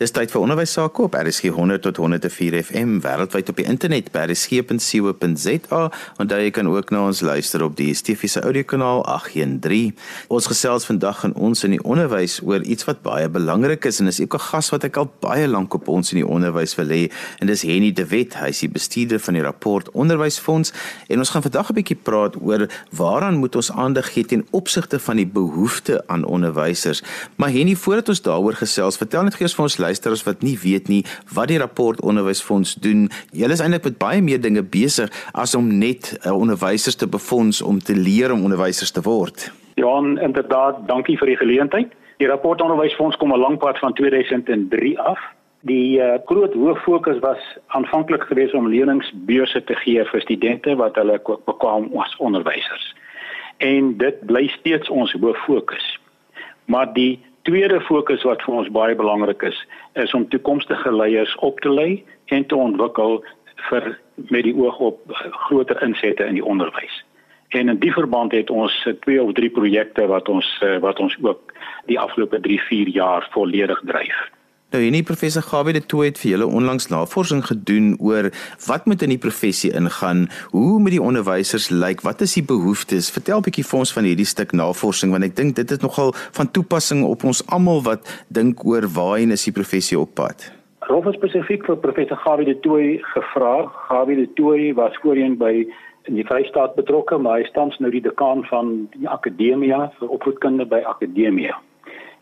Dis tyd vir onderwys sake op RSG 100 tot 104 FM wêreldwyd op die internet by rsg.co.za en daar jy kan ook na ons luister op die DSTV se audiokanaal 813. Ons gesels vandag in ons in die onderwys oor iets wat baie belangrik is en is ook 'n gas wat ek al baie lank op ons in die onderwys wil hê en dis Henny de Wet. Hy is die bestuurder van die rapport Onderwysfonds en ons gaan vandag 'n bietjie praat oor waaraan moet ons aandag gee ten opsigte van die behoefte aan onderwysers. Maar Henny, voordat ons daaroor gesels, vertel net gou vir ons luisteraars wat nie weet nie wat die rapport onderwysfonds doen. Julle is eintlik met baie meer dinge besig as om net uh, onderwysers te befonds om te leer om onderwysers te word. Ja, inderdaad, dankie vir die geleentheid. Die rapport onderwysfonds kom 'n lang pad van 2003 af. Die uh, groot hoof fokus was aanvanklik geweest om leerlingsbeurse te gee vir studente wat hulle bekwam as onderwysers. En dit bly steeds ons hoof fokus. Maar die tweede fokus wat vir ons baie belangrik is, is om toekomstige leiers op te lei en te ontwikkel vir met die oog op groter insette in die onderwys. En in die verband het ons twee of drie projekte wat ons wat ons ook die afgelope 3-4 jaar volledig dryf. Nou hierdie professor Gawie de Tooy het vir julle onlangs navorsing gedoen oor wat moet in die professie ingaan, hoe moet die onderwysers lyk, wat is die behoeftes? Vertel 'n bietjie vir ons van hierdie stuk navorsing want ek dink dit is nogal van toepassing op ons almal wat dink oor waarheen is die professie op pad. Rolf spesifiek vir professor Gawie de Tooy gevra. Gawie de Tooy was voorheen by in die Vrystaat betrokke, maar hy staan nou die dekaan van die akademie vir opvoedkunde by akademie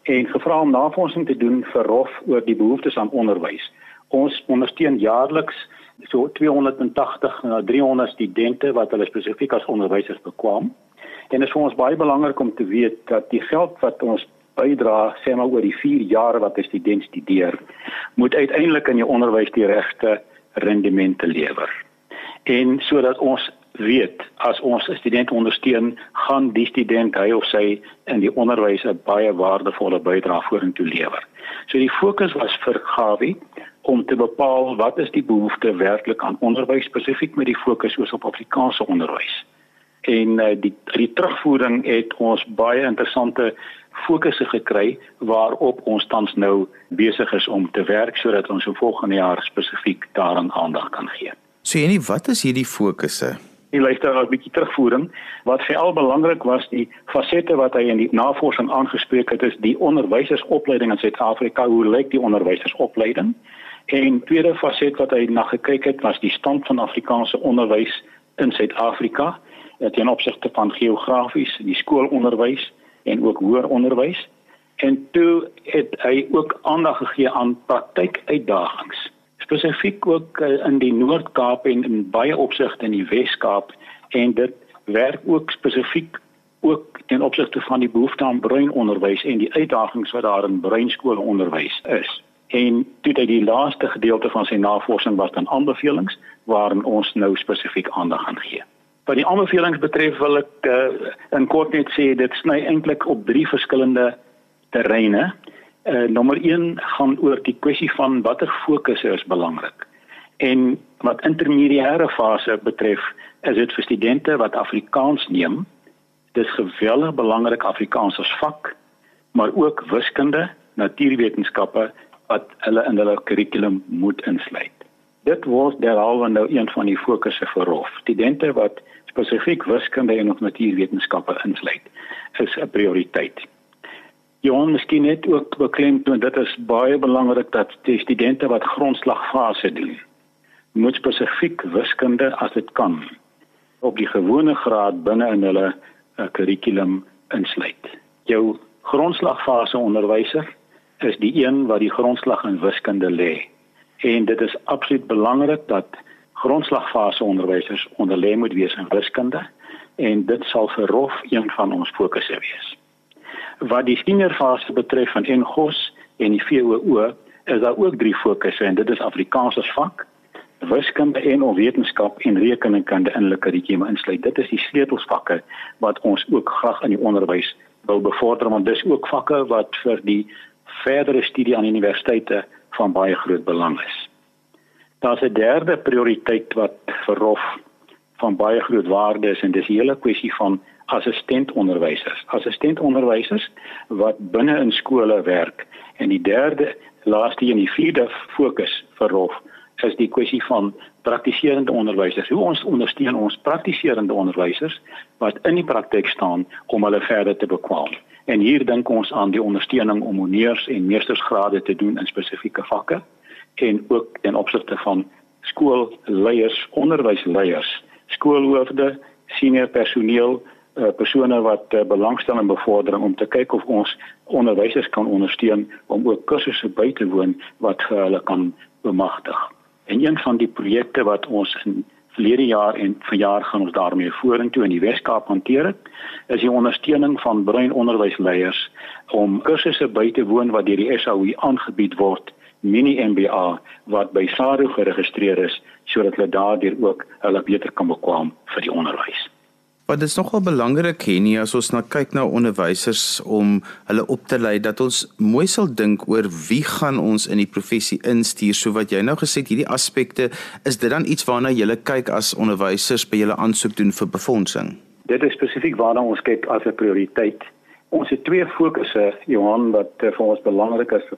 en gevra om navorsing te doen vir ROF oor die behoeftes aan onderwys. Ons ondersteun jaarliks so 280 na 300 studente wat hulle spesifiek as onderwysers bekwam. En dit is vir ons baie belangrik om te weet dat die geld wat ons bydra, sê maar oor die 4 jaar wat 'n student studeer, moet uiteindelik in die onderwys die regte rendemente lewer. En sodat ons weet as ons 'n student ondersteun, gaan die student hy of sy in die onderwys 'n baie waardevolle bydrae vorentoe lewer. So die fokus was vir Gawie om te bepaal wat is die behoefte werklik aan onderwys spesifiek met die fokus op Afrikaanse onderwys. En uh, die die terugvoering het ons baie interessante fokusse gekry waarop ons tans nou besig is om te werk sodat ons in volgende jaar spesifiek daaraan aandag kan gee. So Jenny, wat is hierdie fokusse? Die luisteraar 'n bietjie terugvoering. Wat vir al belangrik was die fasette wat hy in die navorsing aangespreek het is die onderwysersopleiding in Suid-Afrika. Hoe lyk die onderwysersopleiding? En tweede faset wat hy na gekyk het was die stand van Afrikaanse onderwys in Suid-Afrika ten opsigte van geografies die skoolonderwys en ook hoër onderwys en toe het hy ook aandag gegee aan praktykuitdagings spesifiek ook uh, in die Noord-Kaap en in baie opsigte in die Wes-Kaap en dit werk ook spesifiek ook ten opsigte van die behoefte aan breinonderwys en die uitdagings wat daar in breinskoolonderwys is. En toe dit die laaste gedeelte van sy navorsing was dan aanbevelings waarin ons nou spesifiek aandag gaan gee. Wat die aanbevelings betref wil ek uh, in kort net sê dit sny eintlik op drie verskillende terreine. Uh, nommer 1 gaan oor die kwessie van watter fokus is belangrik. En wat intermediêre fase betref, is dit vir studente wat Afrikaans neem, dis geweldig belangrik Afrikaans as vak, maar ook wiskunde, natuurwetenskappe wat hulle in hulle kurrikulum moet insluit. Dit word derhalwe nou een van die fokusse vir ROF. Studente wat spesifiek wiskunde en natuurwetenskappe insluit, is 'n prioriteit. Johan miskien net ook beklemtoon dit is baie belangrik dat die studente wat grondslagfase doen moet spesifiek wiskunde as dit kan op die gewone graad binne in hulle uh, kurrikulum insluit. Jou grondslagfase onderwyser is die een wat die grondslag in wiskunde lê. En dit is absoluut belangrik dat grondslagfase onderwysers onderlê moet wees in wiskunde en dit sal vir ROF een van ons fokusse wees. Wat die seniorfase betref van Engos en die VOO, is daar ook drie fokusse en dit is Afrikaans as vak, wiskunde en wetenskap en rekenkunde in hulle kurrikulum insluit. Dit is die sleutelsvakke wat ons ook graag in die onderwys wil bevorder want dis ook vakke wat vir die verdere studie aan universiteite van baie groot belang is. Daar's 'n derde prioriteit wat vir ROF van baie groot waarde is en dis die hele kwessie van assistentonderwysers. Assistentonderwysers wat binne in skole werk en die derde laaste een die vierde fokus vir Rof is die kwessie van praktiserende onderwysers. Hoe ons ondersteun ons praktiserende onderwysers wat in die praktyk staan om hulle verder te bekwam. En hier dink ons aan die ondersteuning om honeurs en meestersgrade te doen in spesifieke vakke en ook ten opsigte van skoolleiers, onderwysleiers, skoolhoofde, senior personeel, uh, persone wat uh, belangstel in bevordering om te kyk of ons onderwysers kan ondersteun om ook kursusse by te woon wat vir hulle kan bemagtig. En een van die projekte wat ons in verlede jaar en verjaar gaan ons daarmee vorentoe in die Weskaap hanteer het, is die ondersteuning van bruin onderwysleiers om kursusse by te woon wat deur die SAU aangebied word mini MBA wat by SARU geregistreer is sodat hulle daardeur ook hulle beter kan bekwam vir die onderwys. Want dit is nogal belangrik nie as ons na kyk na onderwysers om hulle op te lei dat ons mooi sal dink oor wie gaan ons in die professie instuur so wat jy nou gesê het hierdie aspekte is dit dan iets waarna jy kyk as onderwysers by julle aansoek doen vir befondsing. Dit is spesifiek waarna ons kyk as 'n prioriteit. Ons het twee fokusse Johan wat uh, vir ons belangrik is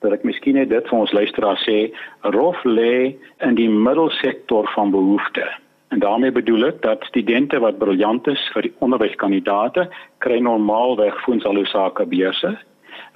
dat ek miskien net dit vir ons luisteraars sê, rof lê in die middelsektor van behoeftes. En daarmee bedoel ek dat studente wat briljant is vir die onderwyskandidate kry normaalweg Fondsaloosake beurse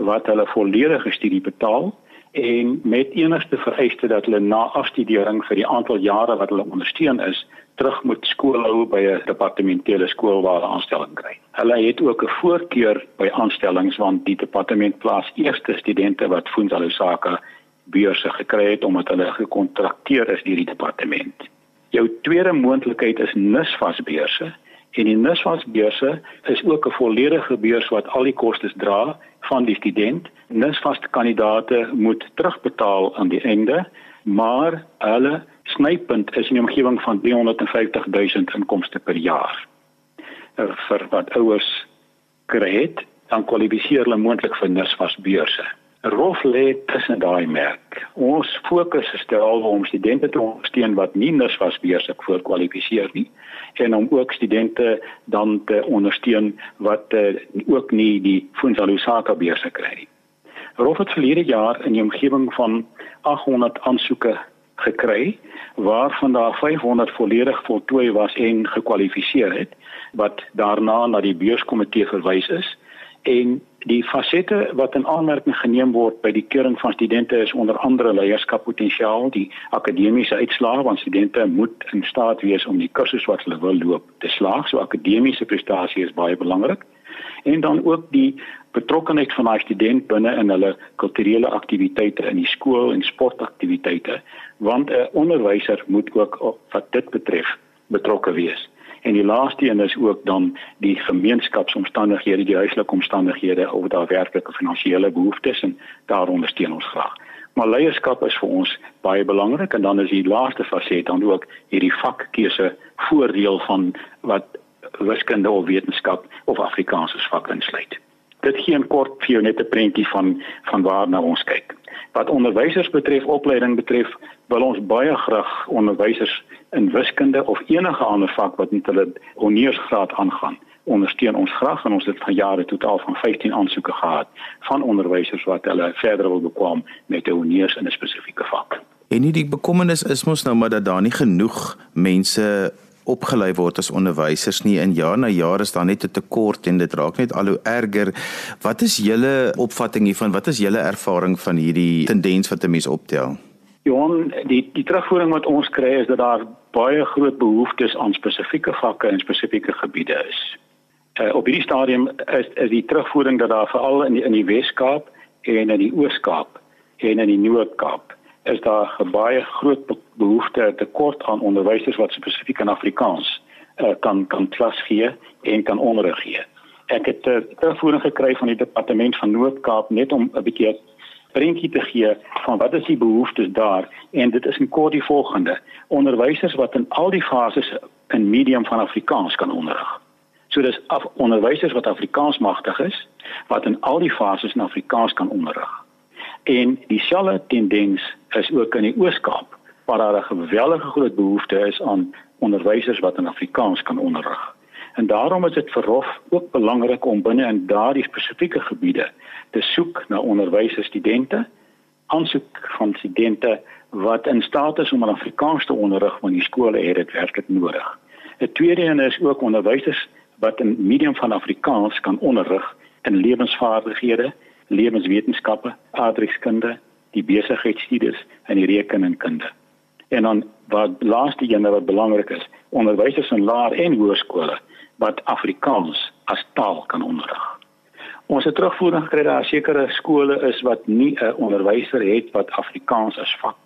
wat hulle volledige studie betaal en met enigste vereiste dat hulle na afstudering vir die aantal jare wat hulle ondersteun is terug moet skool hou by 'n departementele skool waar hulle aanstelling kry. Hulle het ook 'n voorkeur by aanstellings want die departement plaas eerste studente wat Fondsaloosake beurse gekry het omdat hulle gekontrakteer is deur die departement. Jou tweede moontlikheid is NSFAS-beurse en die NSFAS-beurse is ook 'n volledige beurs wat al die kostes dra van die student. NSFAS-kandidate moet terugbetaal aan die einde, maar hulle snypunt is in die omgewing van 350 000 inkomste per jaar. Eh, vir wat ouers kry, dan kwalifiseer hulle moontlik vir NSFAS-beurse rof lê tussen daai merk. Ons fokus is stel om studente te ondersteun wat nie nis was besig voor kwalifiseer nie en om ook studente dan te ondersteun wat uh, ook nie die Funzalusaka besig kry nie. Rof het verlede jaar in die omgewing van 800 aansoeke gekry waarvan daar 500 volledig voltooi was en gekwalifiseer het wat daarna na die beurskomitee verwys is en die fasette wat in aanmerking geneem word by die keuring van studente is onder andere leierskappotensiaal, die akademiese uitslae want studente moet in staat wees om die kursus wat hulle wil loop te slaag. So akademiese prestasie is baie belangrik. En dan ook die betrokkenheid van daai student binne in hulle kulturele aktiwiteite in die skool en sportaktiwiteite want 'n onderwyser moet ook wat dit betref betrokke wees. En die laaste een is ook dan die gemeenskapsomstandighede, die huislike omstandighede of daar werklike finansiële behoeftes en daar ondersteun ons graag. Maar leierskap is vir ons baie belangrik en dan is die laaste faset dan ook hierdie vakkeuse voordeel van wat wiskunde of wetenskap of Afrikaans as vak insluit. Dit gee 'n kort vir jou net 'n prentjie van van waarna ons kyk. Wat onderwysers betref, opleiding betref, wil ons baie graag onderwysers in wiskunde of enige ander vak wat met hulle honeursgraad aangaan ondersteun ons graag en ons het van jare totaal van 15 aansoeke gehad van onderwysers wat hulle verder wil bekwam met 'n honeurs in 'n spesifieke vak. En nie die bekommernis is mos nou maar dat daar nie genoeg mense opgelei word as onderwysers nie in jaar na jaar is daar net 'n tekort en dit raak net al hoe erger. Wat is julle opvatting hiervan? Wat is julle ervaring van hierdie tendens wat 'n mens optel? Johan, die die terugvoering wat ons kry is dat daar baie groot behoeftes aan spesifieke vakke en spesifieke gebiede is. Uh, op hierdie stadium is is die terugvoering dat daar veral in die, in die Wes-Kaap en in die Oos-Kaap en in die Noord-Kaap is daar 'n baie groot behoefte tekort aan onderwysers wat spesifiek in Afrikaans uh, kan kan klas gee en kan onderrig gee. Ek het 'n uh, terugvoering gekry van die departement van Noord-Kaap net om 'n bietjie prentjie te gee van wat is die behoeftes daar en dit is in kort die volgende: onderwysers wat in al die fases in medium van Afrikaans kan onderrig. So dis af onderwysers wat Afrikaans magtig is wat in al die fases in Afrikaans kan onderrig. En dieselfde tendens is ook in die Oos-Kaap waar daar 'n geweldige groot behoefte is aan onderwysers wat in Afrikaans kan onderrig. En daarom is dit vir Hof ook belangrik om binne in daardie spesifieke gebiede te soek na onderwysers studente aansoek van studente wat in staat is om Afrikaans te onderrig wanneer die skole het dit werklik nodig. 'n Tweede een is ook onderwysers wat in medium van Afrikaans kan onderrig in lewensvaardighede, lewenswetenskappe, aardrykskunde, die besigheidstudies en die rekeningkunde. En dan wat laaste een wat belangrik is, onderwysers in laer en hoërskole wat Afrikaans as taal kan onderrig. Ons het terugvoering gekry dat sekere skole is wat nie 'n onderwyser het wat Afrikaans as vak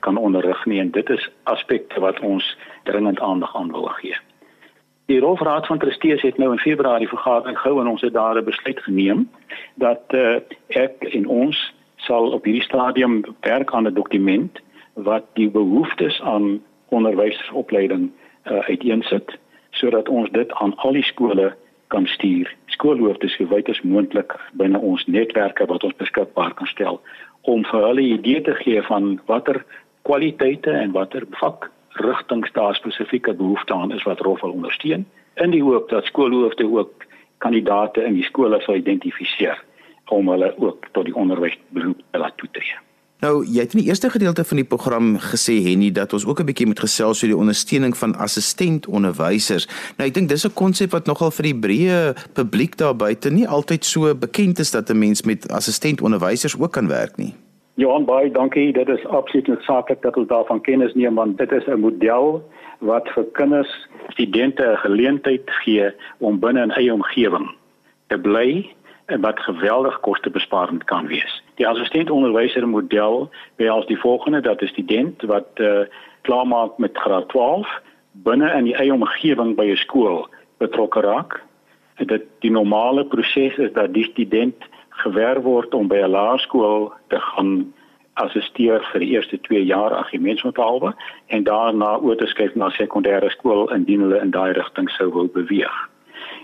kan onderrig nie en dit is aspekte wat ons dringend aandag aan wil gee. Die Rolfraad van Trustees het nou in Februarie vergadering gehou en ons het daar 'n besluit geneem dat uh, ek en ons sal op hierdie stadium werk aan 'n dokument wat die behoeftes aan onderwysersopleiding uh, uiteensit sodat ons dit aan al die skole kan stuur. Skoolhoofde so wyd as moontlik binne ons netwerke wat ons beskikbaar kan stel om vir hulle 'n idee te gee van watter kwaliteite en watter vak rigtings daar spesifieke behoefte aan is wat Rof wil ondersteun in die hoop dat skoolhoofde ook kandidate in die skole sal identifiseer om hulle ook tot die onderwysberoep te laat toetree. Nou, jy het in die eerste gedeelte van die program gesê Henny dat ons ook 'n bietjie moet gesels oor die ondersteuning van assistent onderwysers. Nou, ek dink dis 'n konsep wat nogal vir die breë publiek daar buite nie altyd so bekend is dat 'n mens met assistent onderwysers ook kan werk nie. Johan baie dankie. Dit is absoluut noodsaaklik dat ons daarvan kennis neem want dit is 'n model wat vir kinders, studente 'n geleentheid gee om binne 'n eie omgewing te bly en wat geweldig kostebesparend kan wees. Die assistent onderwyser model behels die volgende dat 'n student wat uh, klaarmaak met graad 12 binne in die eie omgewing by 'n skool betrokke raak. Dit die normale proses is dat die student gewer word om by 'n laerskool te gaan assisteer vir die eerste 2 jaar argumentsmetaalwe en daarna oor te skuif na sekondêre skool indien hulle in daai rigting sou wil beweeg.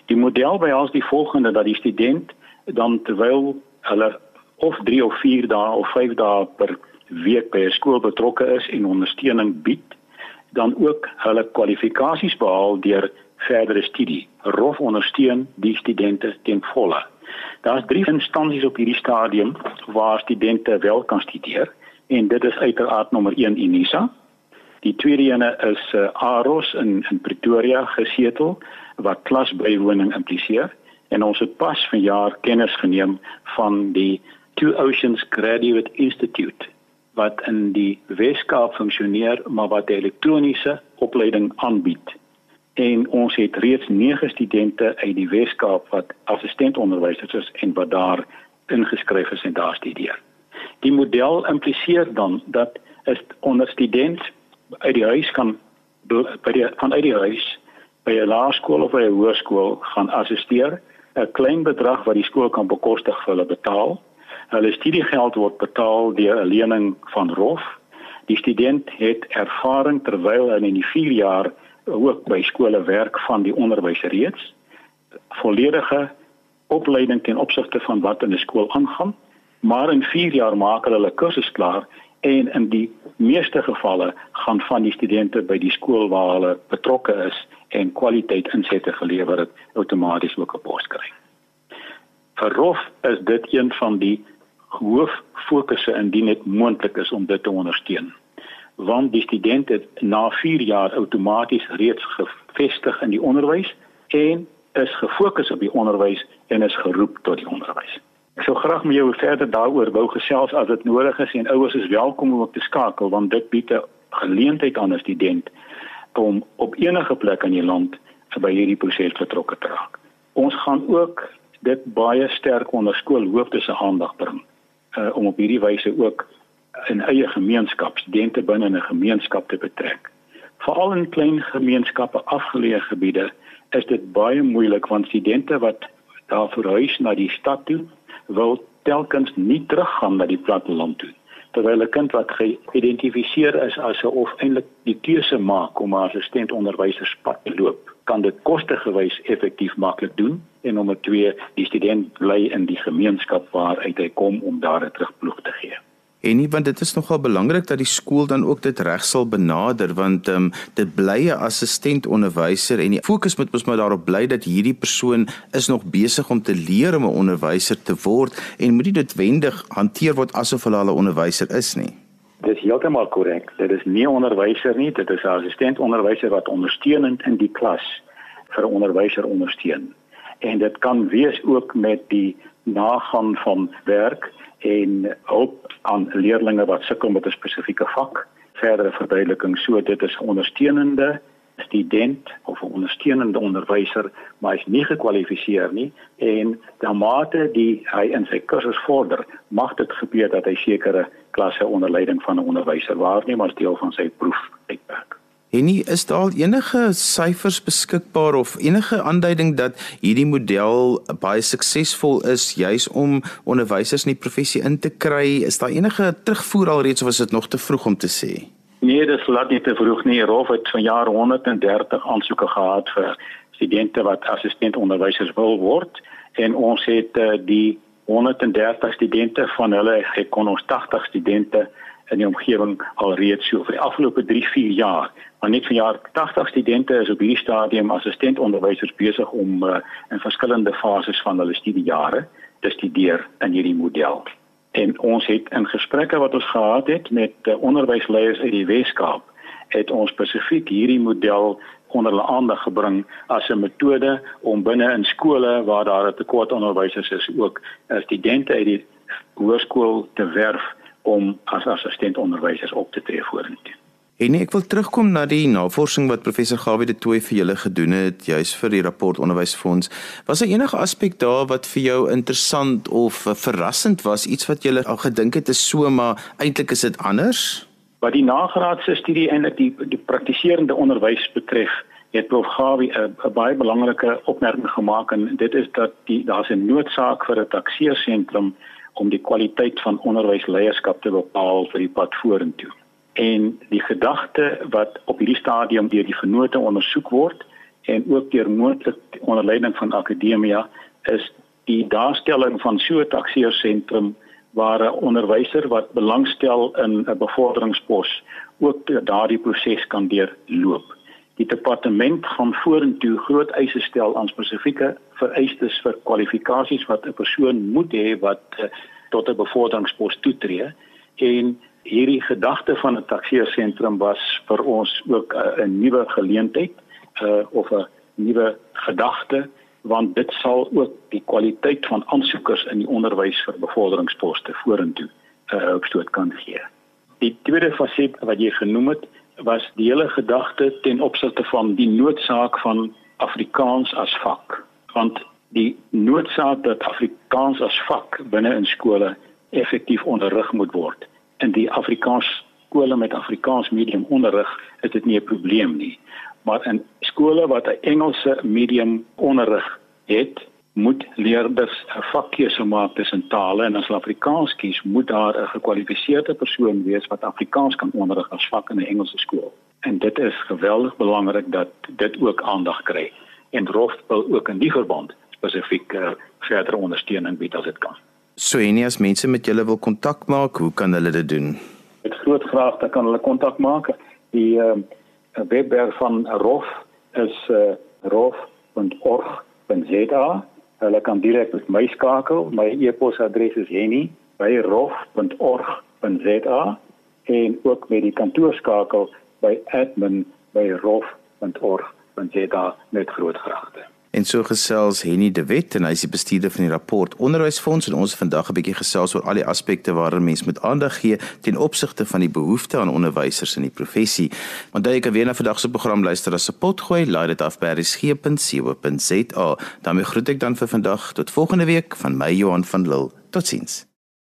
Die model behels die volgende dat die student dan terwyl hulle of 3 of 4 dae of 5 dae per week by 'n skool betrokke is en ondersteuning bied, dan ook hulle kwalifikasies behaal deur verdere studie. Rof ondersteun die studente ten volle. Daar's drie instansies op hierdie stadium waar studente wel kan studeer en dit is uiteraard nommer 1 Unisa. Die tweede ene is uh, Aros in in Pretoria gesetel wat klasbywoning impliseer en ons het pas vanjaar kennis geneem van die Two Oceans Graduate Institute wat in die Weskaap funksioneer maar wat elektroniese opleiding aanbied en ons het reeds 9 studente uit die Weskaap wat assistentonderwysers is en wat daar ingeskryf is en daar studeer. Die model impliseer dan dat 'n onderstudent uit die huis kan by die vanuit die huis by 'n laerskool of by 'n hoërskool gaan assisteer, 'n klein bedrag wat die skool kan bekostig vir hulle betaal. Hulle studiegeld word betaal deur 'n lening van ROF. Die student het ervaring terwyl hy in die 4 jaar ook by skole werk van die onderwys reeds volledige opleiding ten opsigte van wat in 'n skool aangaan maar in 4 jaar maak hulle hulle kursus klaar en in die meeste gevalle gaan van die studente by die skool waar hulle betrokke is en kwaliteit insette gelewer het outomaties ook 'n pos kry. Vir ROF is dit een van die hoof fokusse indien dit moontlik is om dit te ondersteun want die student het na 4 jaar outomaties reeds gevestig in die onderwys en is gefokus op die onderwys en is geroep tot die onderwys. Ek sou graag met jou verder daaroor wou gesels as dit nodig is en ouers is welkom om op te skakel want dit bied 'n geleentheid aan 'n student om op enige plek in die land by hierdie proses betrokke te raak. Ons gaan ook dit baie sterk onder skoolhoofde se aandag bring uh, om op hierdie wyse ook in eie gemeenskap studente binne 'n gemeenskap te betrek. Veral in klein gemeenskappe afgeleë gebiede is dit baie moeilik want studente wat daar verhuis na die stad toe wil telkens nie teruggaan na die platteland toe terwyl 'n kind wat geïdentifiseer is as 'n of eintlik die keuse maak om 'n assistent onderwyserspad te loop kan dit kostegewys effektief maklik doen en nommer 2 die student bly in die gemeenskap waar uit hy kom om daar 'n terugploeg te gee En nie want dit is nogal belangrik dat die skool dan ook dit reg sal benader want ehm um, dit bly 'n assistent onderwyser en die fokus moet mos maar daarop bly dat hierdie persoon is nog besig om te leer om 'n onderwyser te word en moet nie noodwendig hanteer word asof hulle al 'n onderwyser is nie. Dit is heeltemal korrek. Dit is nie 'n onderwyser nie, dit is 'n assistent onderwyser wat ondersteunend in die klas vir 'n onderwyser ondersteun. En dit kan wees ook met die nagaan van werk en hulp aan leerders wat sukkel met 'n spesifieke vak. Verdere verduideliking so dit is ondersteunende student of 'n ondersteunende onderwyser, maar hy's nie gekwalifiseer nie en dan mate die hy in sy kursus vorder, mag dit gebeur dat hy sekere klasse onder leiding van 'n onderwyser waarneem as deel van sy proefwerk. En nie is daar enige syfers beskikbaar of enige aanduiding dat hierdie model baie suksesvol is juis om onderwysers in die professie in te kry? Is daar enige terugvoer alreeds of is dit nog te vroeg om te sê? Nee, dis laat nie te vroeg nie. Rof het van jaar 130 aansoeke gehad vir studente wat assistent onderwysers wil word en ons het uh, die 130 studente van hulle gekon ons 80 studente in die omgewing alreeds so vir die afgelope 3, 4 jaar. Maar net van jaar 80 studente is op hierdie stadium assistent onderwysers besig om uh, in verskillende fases van hulle studiejare te studeer in hierdie model en ons het in gesprekke wat ons gehad het met uh, onderwysleiers uit die Weskaap het ons spesifiek hierdie model onder hulle aandag gebring as 'n metode om binne in skole waar daar 'n tekort onderwysers is ook uh, studente uit die hoërskool te werf om as assistent onderwysers op te tree vorentoe. En ek wil terugkom na die navorsing wat professor Gawie de Tooy vir julle gedoen het juis vir die rapport onderwysfonds. Was daar enige aspek daar wat vir jou interessant of verrassend was, iets wat jy al gedink het is so maar eintlik is dit anders? Wat die nagraadse studie eintlik die die praktiserende onderwys betref, het prof Gawie 'n baie belangrike opmerking gemaak en dit is dat die daar's 'n noodsaak vir 'n takseersentrum om die kwaliteit van onderwysleierskap te bepaal vir die pad vorentoe en die gedagte wat op hierdie stadium deur die vennote ondersoek word en ook deur moontlik onder leiding van akademia is die daarstelling van so 'n taksiersentrum waar 'n onderwyser wat belangstel in 'n bevorderingspos ook daardie proses kan deurloop. Die departement gaan vorentoe groot eise stel aan spesifieke vereistes vir kwalifikasies wat 'n persoon moet hê wat uh, tot 'n bevorderingspos toetree en hierdie gedagte van 'n taksiersentrum was vir ons ook 'n nuwe geleentheid uh, of 'n nuwe gedagte want dit sal ook die kwaliteit van aansoekers in die onderwys vir bevorderingsposte vorentoe 'n uh, opstoot kan gee. Die tweede faset wat jy genoem het was die hele gedagte ten opsigte van die noodsaak van Afrikaans as vak want die noodsaak dat Afrikaans as vak binne in skole effektief onderrig moet word in die Afrikaans skole met Afrikaans medium onderrig is dit nie 'n probleem nie. Maar in skole wat 'n Engelse medium onderrig het, moet leerders 'n vakkeuse maak tussen tale en as hulle Afrikaans kies, moet daar 'n gekwalifiseerde persoon wees wat Afrikaans kan onderrig as vak in 'n Engelse skool. En dit is geweldig belangrik dat dit ook aandag kry. En ROF wil ook in die verband spesifiek uh, verdere ondersteuning bied as dit kan. So en as mense met julle wil kontak maak, hoe kan hulle dit doen? Met groot graag dan kan hulle kontak maak. Die uh, webwerf van ROF is uh, rof.org.za. Hulle kan direk met my skakel. My e-posadres is henny@rof.org.za en ook met die kantoorskakel by admin@rof.org.za met groot graagte. En so gesels Henny de Wet en hy is die bestuurder van die rapport Onderwysfonds en ons vandag 'n bietjie gesels oor al die aspekte waarin mens moet aandag gee ten opsigte van die behoefte aan onderwysers in die professie. Want jy kan weer na vandag se program luister as 'n potgooi, laai dit af by resgep.co.za. daarmee groet ek dan vir vandag tot volgende week van my Johan van Lille. Totsiens.